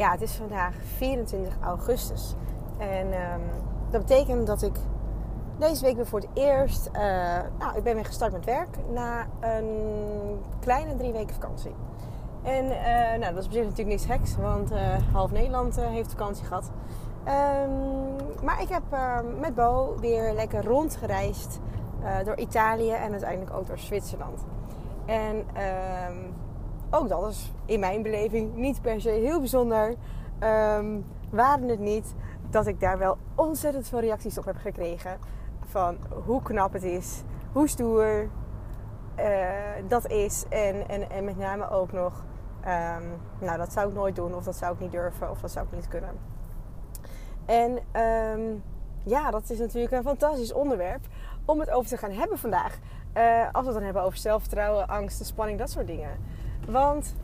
Ja, het is vandaag 24 augustus. En ehm, dat betekent dat ik deze week weer voor het eerst... Uh, nou, ik ben weer gestart met werk na een kleine drie weken vakantie. En uh, nou, dat is op zich natuurlijk niks geks, want uh, half Nederland heeft vakantie gehad. Um, maar ik heb met Bo weer lekker rondgereisd door Italië en uiteindelijk ook door Zwitserland. En ook dat is in mijn beleving niet per se heel bijzonder. Um, waren het niet dat ik daar wel ontzettend veel reacties op heb gekregen. Van hoe knap het is, hoe stoer uh, dat is. En, en, en met name ook nog, um, nou dat zou ik nooit doen, of dat zou ik niet durven, of dat zou ik niet kunnen. En um, ja, dat is natuurlijk een fantastisch onderwerp om het over te gaan hebben vandaag. Uh, als we het dan hebben over zelfvertrouwen, angst, spanning, dat soort dingen. Want,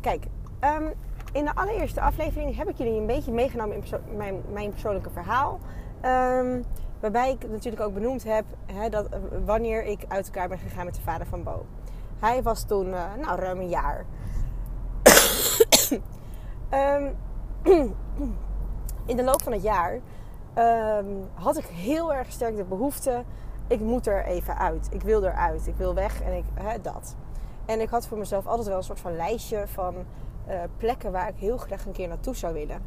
kijk, um, in de allereerste aflevering heb ik jullie een beetje meegenomen in mijn, mijn, persoonlijke verhaal. Um, waarbij ik natuurlijk ook benoemd heb hè, dat, uh, wanneer ik uit elkaar ben gegaan met de vader van Bo. Hij was toen, uh, nou, ruim een jaar. um, in de loop van het jaar had ik heel erg sterk de behoefte ik moet er even uit. Ik wil eruit. Ik wil weg en ik, hè, dat. En ik had voor mezelf altijd wel een soort van lijstje van uh, plekken waar ik heel graag een keer naartoe zou willen.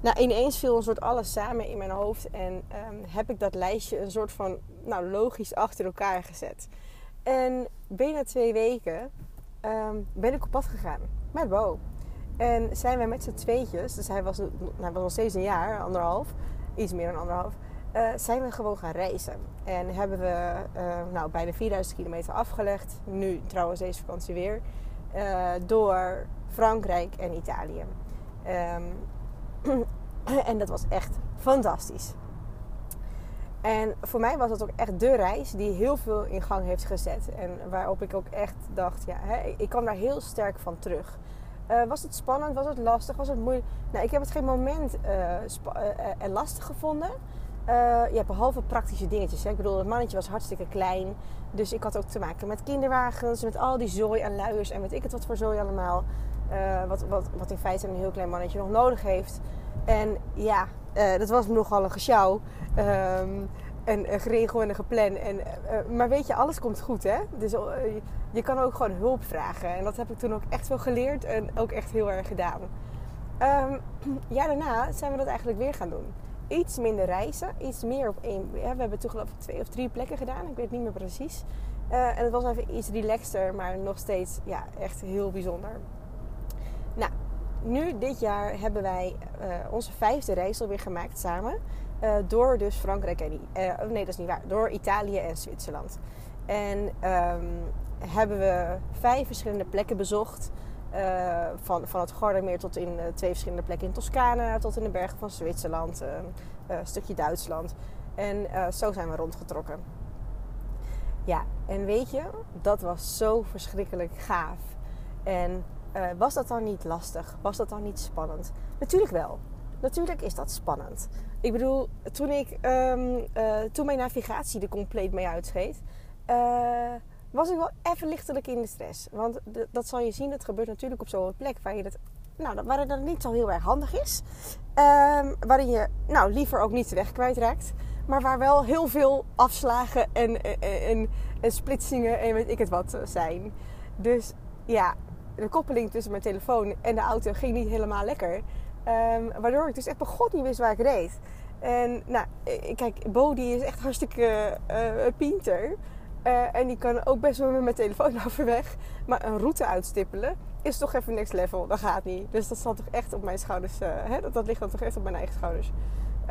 Nou, ineens viel een soort alles samen in mijn hoofd en um, heb ik dat lijstje een soort van nou, logisch achter elkaar gezet. En binnen twee weken um, ben ik op pad gegaan met Bo. En zijn wij met z'n tweetjes, dus hij was, nou, hij was nog steeds een jaar, anderhalf, iets meer dan anderhalf uh, zijn we gewoon gaan reizen. En hebben we uh, nou, bijna 4000 kilometer afgelegd. Nu trouwens deze vakantie weer. Uh, door Frankrijk en Italië. Um, en dat was echt fantastisch. En voor mij was dat ook echt de reis die heel veel in gang heeft gezet. En waarop ik ook echt dacht, ja, hè, ik kwam daar heel sterk van terug. Was het spannend? Was het lastig? Was het moeilijk? Nou, ik heb het geen moment uh, lastig gevonden. Uh, ja, behalve praktische dingetjes. Hè. Ik bedoel, het mannetje was hartstikke klein. Dus ik had ook te maken met kinderwagens, met al die zooi en luiers en weet ik het wat voor zooi allemaal. Uh, wat, wat, wat in feite een heel klein mannetje nog nodig heeft. En ja, uh, dat was nogal een gesjouw. Um, en een geregel en een gepland. En, maar weet je, alles komt goed hè. Dus je kan ook gewoon hulp vragen. En dat heb ik toen ook echt wel geleerd en ook echt heel erg gedaan. Um, ja, daarna zijn we dat eigenlijk weer gaan doen iets minder reizen. Iets meer op één. We hebben toen geloof ik twee of drie plekken gedaan. Ik weet niet meer precies. Uh, en het was even iets relaxter, maar nog steeds ja, echt heel bijzonder. Nou, nu dit jaar hebben wij uh, onze vijfde reis alweer gemaakt samen. Uh, door dus Frankrijk en... oh nee, dat is niet waar. Door Italië en Zwitserland. En um, hebben we vijf verschillende plekken bezocht. Uh, van, van het Gardermeer tot in uh, twee verschillende plekken in Toscane, tot in de bergen van Zwitserland, uh, een stukje Duitsland. En zo zijn we rondgetrokken. Ja, en weet je, dat was zo verschrikkelijk gaaf. En was dat dan niet lastig? Was dat dan niet spannend? Natuurlijk wel. Natuurlijk is dat spannend. Ik bedoel, toen, ik, um, toen mijn navigatie er compleet mee uitscheet was ik wel even lichtelijk in de stress. Want dat zal je zien, dat gebeurt natuurlijk op zo'n plek waar, je dat, nou, waar het dan niet zo heel erg handig is. Um, waarin je nou, liever ook niet de weg kwijtraakt. Maar waar wel heel veel afslagen en, en, en, splitsingen en weet ik het wat eh, zijn. Dus ja, de koppeling tussen mijn telefoon en de auto ging niet helemaal lekker. Um, waardoor ik dus echt god niet wist waar ik reed. En nou, kijk, Bo die is echt hartstikke uh, pinter. Uh, en die kan ook best wel met mijn telefoon overweg. Maar een route uitstippelen is toch even next level. Dat gaat niet. Dus dat zal toch echt op mijn schouders. Uh, hè? Dat, dat ligt dan toch echt op mijn eigen schouders.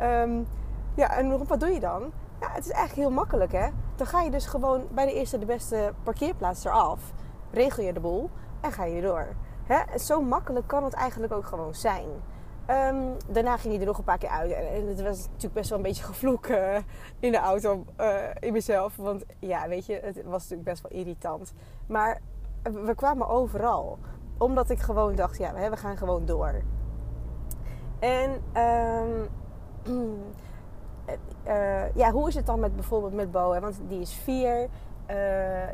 Um, ja, en wat doe je dan? Ja, het is eigenlijk heel makkelijk hè. Dan ga je dus gewoon bij de eerste de beste parkeerplaats eraf. Regel je de boel en ga je door. Hè? Zo makkelijk kan het eigenlijk ook gewoon zijn. Um, daarna ging hij er nog een paar keer uit. En het was natuurlijk best wel een beetje gevloek uh, in de auto uh, in mezelf. Want ja, weet je, het was natuurlijk best wel irritant. Maar we kwamen overal. Omdat ik gewoon dacht, ja, we gaan gewoon door. En uh, ja, hoe is het dan met bijvoorbeeld met Bo? Want die is vier.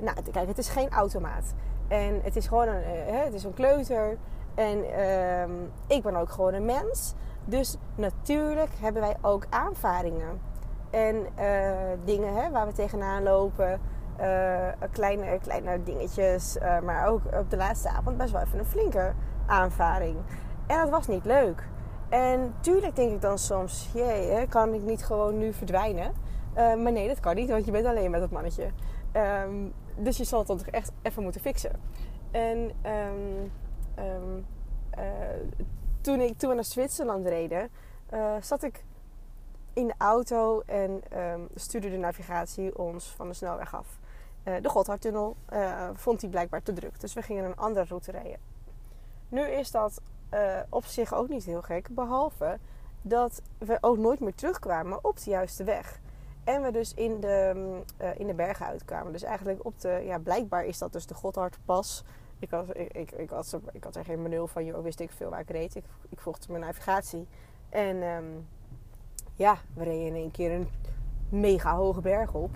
nou, kijk, het is geen automaat. En het is gewoon het is een kleuter. En ehm, ik ben ook gewoon een mens. Dus natuurlijk hebben wij ook aanvaringen. En eh, dingen hè, waar we tegenaan lopen. Uh, kleine, kleine dingetjes. Uh, maar ook op de laatste avond best wel even een flinke aanvaring. En dat was niet leuk. En tuurlijk denk ik dan soms, jee, hè, kan ik niet gewoon nu verdwijnen? maar nee, dat kan niet, want je bent alleen met dat mannetje. Um, dus je zal het dan toch echt even moeten fixen. En um, um, uh, toen, ik, toen we naar Zwitserland reden, uh, zat ik in de auto en um, stuurde de navigatie ons van de snelweg af. Uh, de Gotthardtunnel vond hij blijkbaar te druk, dus we gingen een andere route rijden. Nu is dat op zich ook niet heel gek, behalve dat we ook nooit meer terugkwamen op de juiste weg. En we dus in de, uh, in de bergen uitkwamen. Dus eigenlijk op de, ja, blijkbaar is dat dus de Gotthardpas. Ik had, ik, ik, had, ik had er geen manual van, joh, wist ik veel waar ik reed. Ik, ik volgde mijn navigatie. En um, ja, we reden in één keer een mega hoge berg op.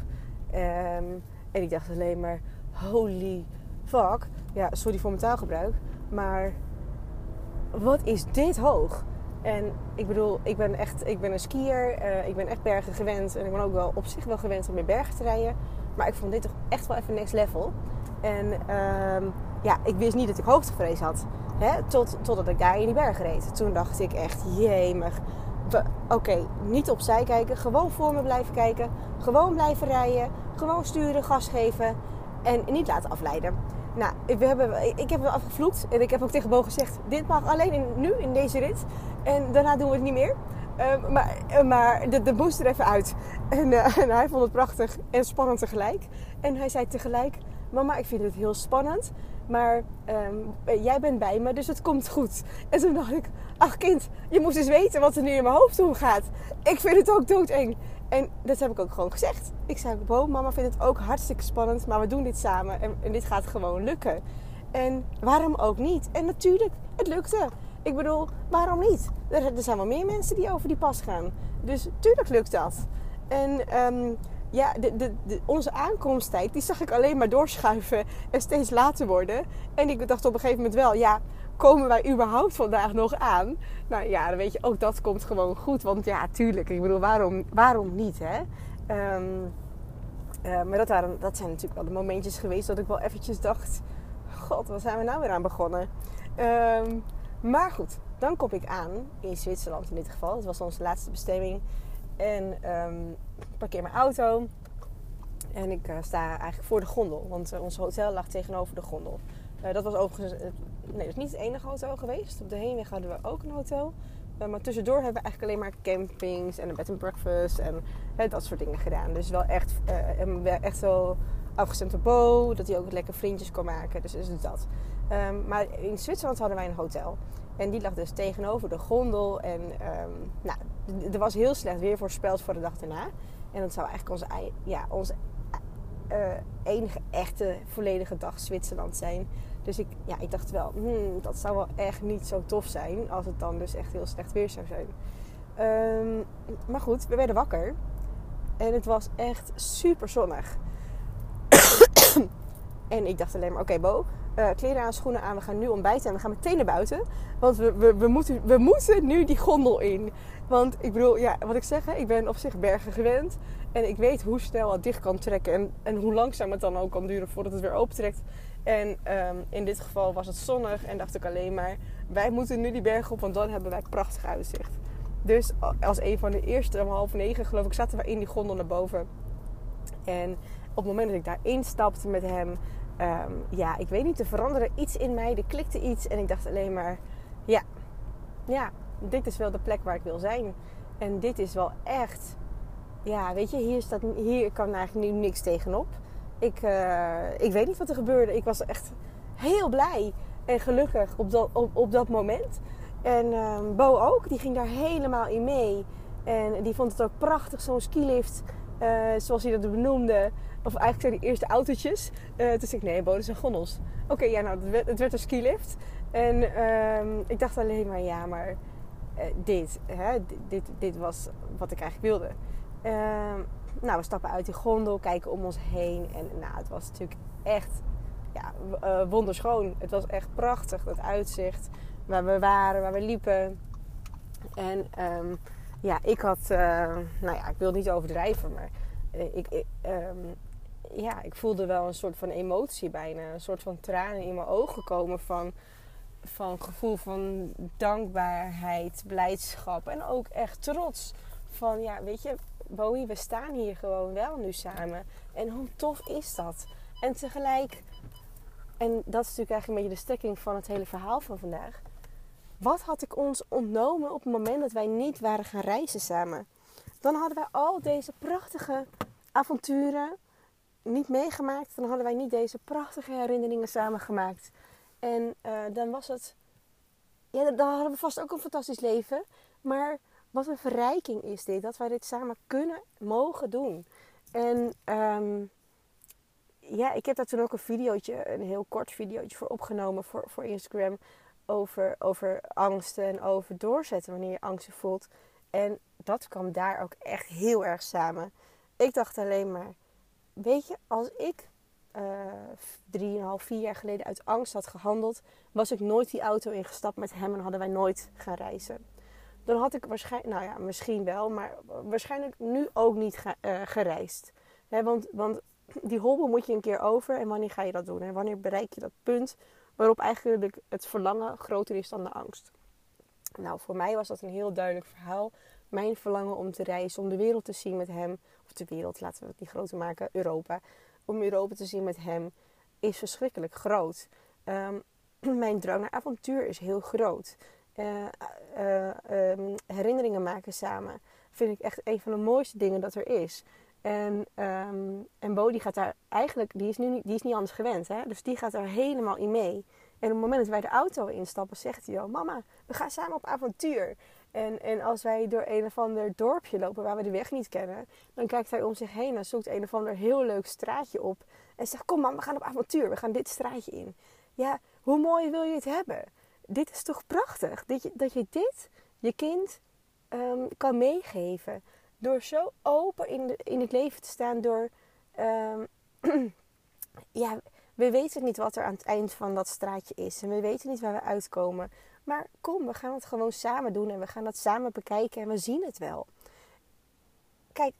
Um, en ik dacht alleen maar, holy fuck. Ja, sorry voor mijn taalgebruik. Maar wat is dit hoog? En ik bedoel, ik ben echt ik ben een skier. Uh, ik ben echt bergen gewend. En ik ben ook wel op zich wel gewend om in bergen te rijden. Maar ik vond dit toch echt wel even next level. En um, ja, ik wist niet dat ik hoogtevrees had. Hè? Tot, totdat ik daar in die bergen reed. Toen dacht ik echt, jemig. Oké, niet opzij kijken. Gewoon voor me blijven kijken. Gewoon blijven rijden. Gewoon sturen, gas geven. En niet laten afleiden. Nou, we hebben, ik heb hem afgevloekt. En ik heb ook tegen Bo gezegd: Dit mag alleen nu, in deze rit. En daarna doen we het niet meer. Uh, maar uh, maar de, de moest er even uit. En, uh, en, hij vond het prachtig en spannend tegelijk. En hij zei tegelijk: Mama, ik vind het heel spannend. Maar um, jij bent bij me, dus het komt goed. En toen dacht ik: Ach, kind, je moest eens weten wat er nu in mijn hoofd omgaat. Ik vind het ook doodeng. En dat heb ik ook gewoon gezegd. Ik zei: mama vindt het ook hartstikke spannend. Maar we doen dit samen en, dit gaat gewoon lukken. En waarom ook niet? En natuurlijk, het lukte. Ik bedoel, waarom niet? Er, zijn wel meer mensen die over die pas gaan. Dus tuurlijk lukt dat. En um, ja, de, de, onze aankomsttijd, die zag ik alleen maar doorschuiven en steeds later worden. En ik dacht op een gegeven moment wel, ja, komen wij überhaupt vandaag nog aan? Nou ja, dan weet je, ook dat komt gewoon goed. Want ja, tuurlijk, ik bedoel, waarom, waarom niet, hè? Um, uh, maar dat, waren, dat zijn natuurlijk wel de momentjes geweest dat ik wel eventjes dacht... God, wat zijn we nou weer aan begonnen? Um, maar goed, dan kom ik aan in Zwitserland in dit geval. Dat was onze laatste bestemming. En um, parkeer mijn auto. En ik uh, sta eigenlijk voor de gondel. Want uh, ons hotel lag tegenover de gondel. Uh, dat was overigens... nee, dat is niet het enige hotel geweest. Op de heenweg hadden we ook een hotel. maar tussendoor hebben we eigenlijk alleen maar campings en een bed and breakfast. En dat soort dingen gedaan. Dus wel echt, echt zo afgestemd op Bo. Dat hij ook lekker vriendjes kon maken. Dus is het dat. Um, maar in Zwitserland hadden wij een hotel. En die lag dus tegenover de gondel. En um, nou, er was heel slecht weer voorspeld voor de dag daarna. En dat zou eigenlijk onze, ja, onze uh, enige echte volledige dag Zwitserland zijn. Dus ik, ja, ik dacht wel, hmm, dat zou wel echt niet zo tof zijn. Als het dan dus echt heel slecht weer zou zijn. Um, maar goed, we werden wakker. En het was echt super zonnig. En ik dacht alleen maar, oké Bo, uh, kleren aan, schoenen aan. We gaan nu ontbijten en we gaan meteen naar buiten. Want we, we, we, moeten, we moeten nu die gondel in. Want ik bedoel, ja, wat ik zeg, ik ben op zich bergen gewend. En ik weet hoe snel het dicht kan trekken. En, en hoe langzaam het dan ook kan duren voordat het weer opentrekt. En um, in dit geval was het zonnig. En dacht ik alleen maar, wij moeten nu die berg op. Want dan hebben wij prachtig uitzicht. Dus als een van de eerste, om half negen geloof ik, zaten we in die gondel naar boven. En op het moment dat ik daar instapte met hem, um, ja, ik weet niet, er veranderde iets in mij, er klikte iets en ik dacht alleen maar, ja, ja, dit is wel de plek waar ik wil zijn. En dit is wel echt, ja, weet je, hier, staat, hier kan eigenlijk nu niks tegenop. Ik, uh, ik weet niet wat er gebeurde. Ik was echt heel blij en gelukkig op dat, op, op dat moment. En um, Bo ook, die ging daar helemaal in mee. En die vond het ook prachtig, zo'n skilift, uh, zoals hij dat benoemde. Of eigenlijk zijn die eerste autootjes. Uh, toen zei ik, nee, boden zijn gondels. Oké, ja, nou, het werd, het werd een skilift. En um, ik dacht alleen maar, ja, maar uh, dit, hè, dit, dit was wat ik eigenlijk wilde. Uh, nou, we stappen uit die gondel, kijken om ons heen. En nou, het was natuurlijk echt ja, wonderschoon. Het was echt prachtig, dat uitzicht. waar we waren, waar we liepen. En ehm, ja, ik had, uh, nou ja, ik wil niet overdrijven, maar uh, ik, ik um, ja, ik voelde wel een soort van emotie bijna. Een soort van tranen in mijn ogen komen van, van gevoel van dankbaarheid, blijdschap en ook echt trots. Van ja, weet je, Bowie, we staan hier gewoon wel nu samen. En hoe tof is dat? En tegelijk, en dat is natuurlijk eigenlijk een beetje de stekking van het hele verhaal van vandaag. Wat had ik ons ontnomen op het moment dat wij niet waren gaan reizen samen? Dan hadden wij al deze prachtige avonturen niet meegemaakt. Dan hadden wij niet deze prachtige herinneringen samen gemaakt. En uh, dan was het. Ja, dan hadden we vast ook een fantastisch leven. Maar wat een verrijking is dit. Dat wij dit samen kunnen, mogen doen. En um, ja, ik heb daar toen ook een videootje, een heel kort videootje voor opgenomen voor, voor Instagram. Over, over angsten en over doorzetten wanneer je angsten voelt. En dat kwam daar ook echt heel erg samen. Ik dacht alleen maar, weet je, als ik uh, drieënhalf, vier jaar geleden uit angst had gehandeld, was ik nooit die auto ingestapt met hem en hadden wij nooit gaan reizen. Dan had ik waarschijnlijk, nou ja, misschien wel, maar waarschijnlijk nu ook niet ge, uh, gereisd. Want, want die hobbel moet je een keer over en wanneer ga je dat doen? En wanneer bereik je dat punt waarop eigenlijk het verlangen groter is dan de angst? Nou, voor mij was dat een heel duidelijk verhaal. Mijn verlangen om te reizen, om de wereld te zien met hem, of de wereld, laten we het niet groter maken, Europa. Om Europa te zien met hem is verschrikkelijk groot. Um, mijn drang naar avontuur is heel groot. Uh, uh, um, herinneringen maken samen vind ik echt een van de mooiste dingen dat er is. En, um, en Bo die gaat daar eigenlijk, die is, nu, die is niet anders gewend. Hè? Dus die gaat daar helemaal in mee. En op het moment dat wij de auto instappen, zegt hij al: Mama, we gaan samen op avontuur. En, en als wij door een of ander dorpje lopen waar we de weg niet kennen, dan kijkt hij om zich heen en zoekt een of ander heel leuk straatje op. En zegt: Kom, man, we gaan op avontuur. We gaan dit straatje in. Ja, hoe mooi wil je het hebben? Dit is toch prachtig? Dat je, dat je dit je kind um, kan meegeven. Door zo open in, in het leven te staan, door. Um, ja, we weten niet wat er aan het eind van dat straatje is. En we weten niet waar we uitkomen. Maar kom, we gaan het gewoon samen doen. En we gaan dat samen bekijken. En we zien het wel. Kijk,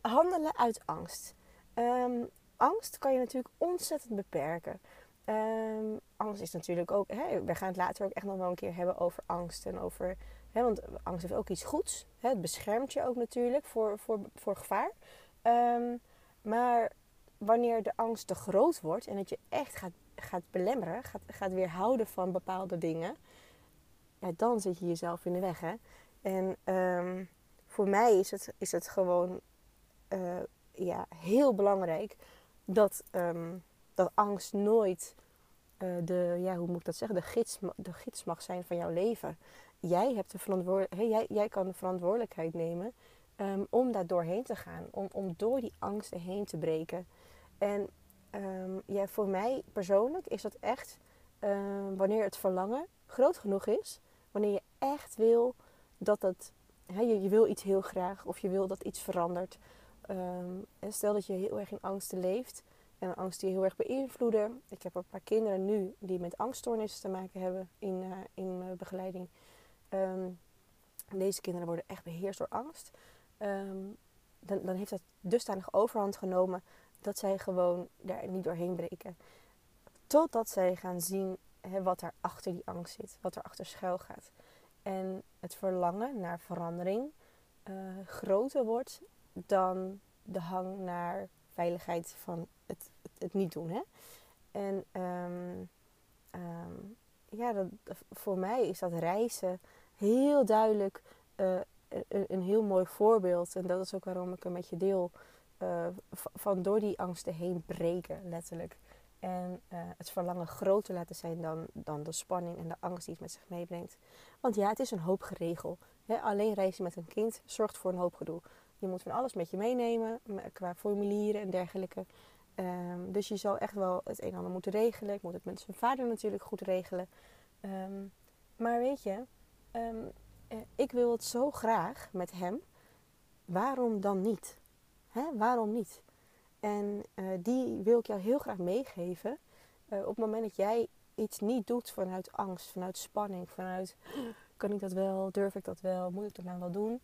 handelen uit angst. Um, angst kan je natuurlijk ontzettend beperken. Um, angst is natuurlijk ook. We gaan het later ook echt nog wel een keer hebben over angst. En over Want angst heeft ook iets goeds. He, het beschermt je ook natuurlijk voor, voor, voor gevaar. Um, maar wanneer de angst te groot wordt en dat je echt gaat, gaat belemmeren, gaat, gaat weerhouden van bepaalde dingen, ja, dan zit je jezelf in de weg. Hè? En um, voor mij is het, is het gewoon uh, ja, heel belangrijk dat, um, dat angst nooit uh, de, ja, hoe moet ik dat zeggen, de gids, de gids mag zijn van jouw leven jij, hebt de verantwoordelijk, jij, jij kan de verantwoordelijkheid nemen um, om daar doorheen te gaan. Om, om door die angsten heen te breken. En um, voor mij persoonlijk is dat echt um, wanneer het verlangen groot genoeg is. Wanneer je echt wil dat het... He, je, je, wil iets heel graag of je wil dat iets verandert. stel dat je heel erg in angsten leeft. En angst die heel erg beïnvloeden. Ik heb een paar kinderen nu die met angststoornissen te maken hebben in, uh, in mijn begeleiding. Um, deze kinderen worden echt beheerst door angst. Um, dan, dan heeft dat dusdanig overhand genomen dat zij gewoon daar niet doorheen breken. Totdat zij gaan zien wat er achter die angst zit, wat er achter schuil gaat. En het verlangen naar verandering uh, groter wordt dan de hang naar veiligheid van het, het, niet doen. Hè? En um, ja, dat, voor mij is dat reizen heel duidelijk uh, een, heel mooi voorbeeld. En dat is ook waarom ik een met je deel. Uh, van door die angsten heen breken, letterlijk. En uh, het verlangen groter laten zijn dan, dan de spanning en de angst die het met zich meebrengt. Want ja, het is een hoop geregel. Alleen reizen met een kind zorgt voor een hoop gedoe. Je moet van alles met je meenemen, qua formulieren en dergelijke. Um, dus je zal echt wel het een en ander moeten regelen. Ik moet het met zijn vader natuurlijk goed regelen. Um, maar weet je, um, ik wil het zo graag met hem. Waarom dan niet? Hè? Waarom niet? En uh, die wil ik jou heel graag meegeven. Uh, op het moment dat jij iets niet doet vanuit angst, vanuit spanning, vanuit kan ik dat wel, durf ik dat wel, moet ik dat nou wel doen?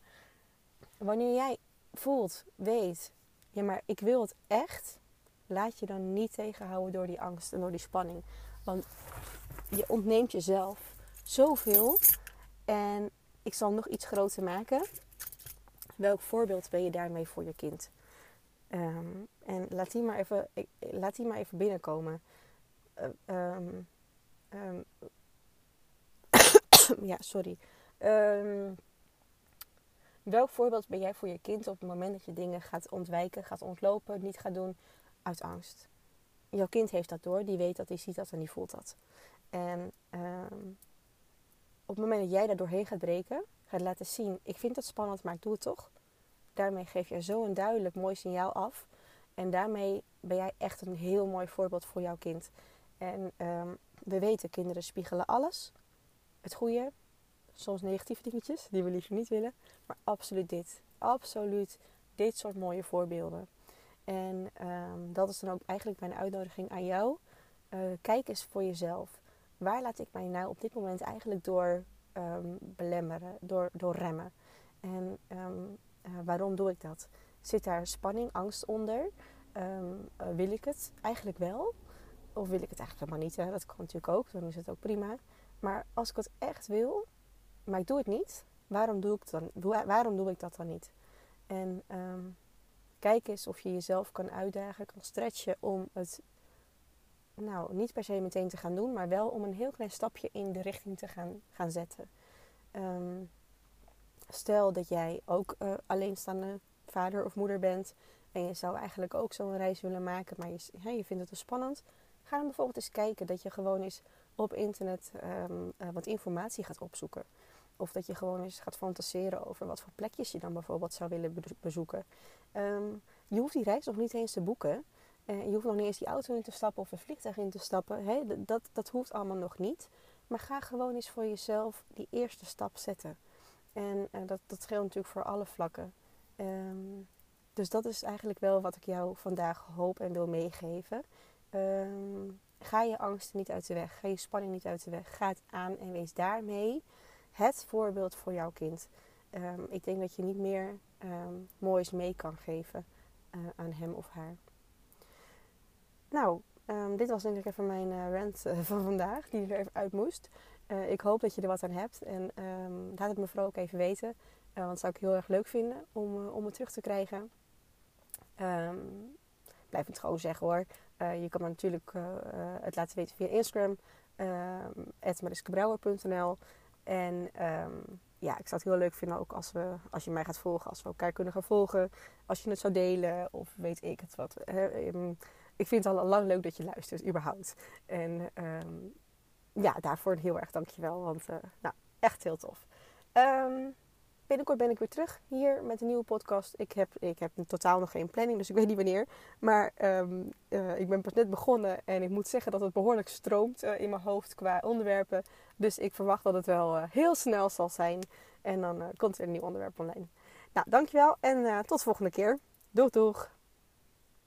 Wanneer jij voelt, weet, ja maar ik wil het echt, laat je dan niet tegenhouden door die angst en door die spanning. Want je ontneemt jezelf zoveel. En ik zal nog iets groter maken. Welk voorbeeld ben je daarmee voor je kind? Ehm, en laat die maar even, laat die maar even binnenkomen. Uh, ja, sorry. welk voorbeeld ben jij voor je kind op het moment dat je dingen gaat ontwijken, gaat ontlopen, niet gaat doen uit angst? Jouw kind heeft dat door, die weet dat, die ziet dat en die voelt dat. En op het moment dat jij daar doorheen gaat breken, gaat laten zien: ik vind het spannend, maar ik doe het toch. Daarmee geef je zo een duidelijk mooi signaal af. En daarmee ben jij echt een heel mooi voorbeeld voor jouw kind. En um, we weten, kinderen spiegelen alles. Het goede, soms negatieve dingetjes die we liever niet willen. Maar absoluut dit. Absoluut dit soort mooie voorbeelden. En um, dat is dan ook eigenlijk mijn uitnodiging aan jou. Uh, kijk eens voor jezelf. Waar laat ik mij nou op dit moment eigenlijk door um, belemmeren, door, door remmen? En uh, waarom doe ik dat? Zit daar spanning, angst onder? Um, uh, wil ik het eigenlijk wel? Of wil ik het eigenlijk helemaal niet? Hè? Dat kan natuurlijk ook, dan is het ook prima. Maar als ik het echt wil, maar ik doe het niet, waarom doe ik, dan, waarom doe ik dat dan niet? En kijk eens of je jezelf kan uitdagen, kan stretchen om het nou, niet per se meteen te gaan doen, maar wel om een heel klein stapje in de richting te gaan, gaan zetten. Um, stel dat jij ook uh, alleenstaande vader of moeder bent en je zou eigenlijk ook zo'n reis willen maken, maar je, je vindt het te spannend. Ga dan bijvoorbeeld eens kijken dat je gewoon eens op internet um, uh, wat informatie gaat opzoeken. Of dat je gewoon eens gaat fantaseren over wat voor plekjes je dan bijvoorbeeld zou willen bezoeken. Um, je hoeft die reis nog niet eens te boeken. Uh, je hoeft nog niet eens die auto in te stappen of een vliegtuig in te stappen. Dat, dat hoeft allemaal nog niet. Maar ga gewoon eens voor jezelf die eerste stap zetten. En uh, dat, dat scheelt natuurlijk voor alle vlakken. Um, dus dat is eigenlijk wel wat ik jou vandaag hoop en wil meegeven. Um, ga je angsten niet uit de weg. Ga je spanning niet uit de weg. Ga het aan en wees daarmee het voorbeeld voor jouw kind. Um, ik denk dat je niet meer moois mee kan geven uh, aan hem of haar. Nou, um, dit was denk ik even mijn uh, rant uh, van vandaag, die er even uit moest. Uh, ik hoop dat je er wat aan hebt en um, laat het me vooral ook even weten. want dat zou ik heel erg leuk vinden om, om het terug te krijgen. Um, blijf het gewoon zeggen hoor. je kan me natuurlijk het laten weten via Instagram, um, En ja, ik zou het heel leuk vinden ook als, we, als je mij gaat volgen, als we elkaar kunnen gaan volgen. Als je het zou delen of weet ik het wat ik vind het al lang leuk dat je luistert, überhaupt. En um, ja, daarvoor heel erg dankjewel. Want uh, nou, echt heel tof. Um, binnenkort ben ik weer terug hier met een nieuwe podcast. Ik heb, ik heb totaal nog geen planning, dus ik weet niet wanneer. Maar um, uh, ik ben pas net begonnen en ik moet zeggen dat het behoorlijk stroomt uh, in mijn hoofd qua onderwerpen. Dus ik verwacht dat het wel heel snel zal zijn. En dan komt er een nieuw onderwerp online. Nou, dankjewel en tot de volgende keer. Doeg doeg!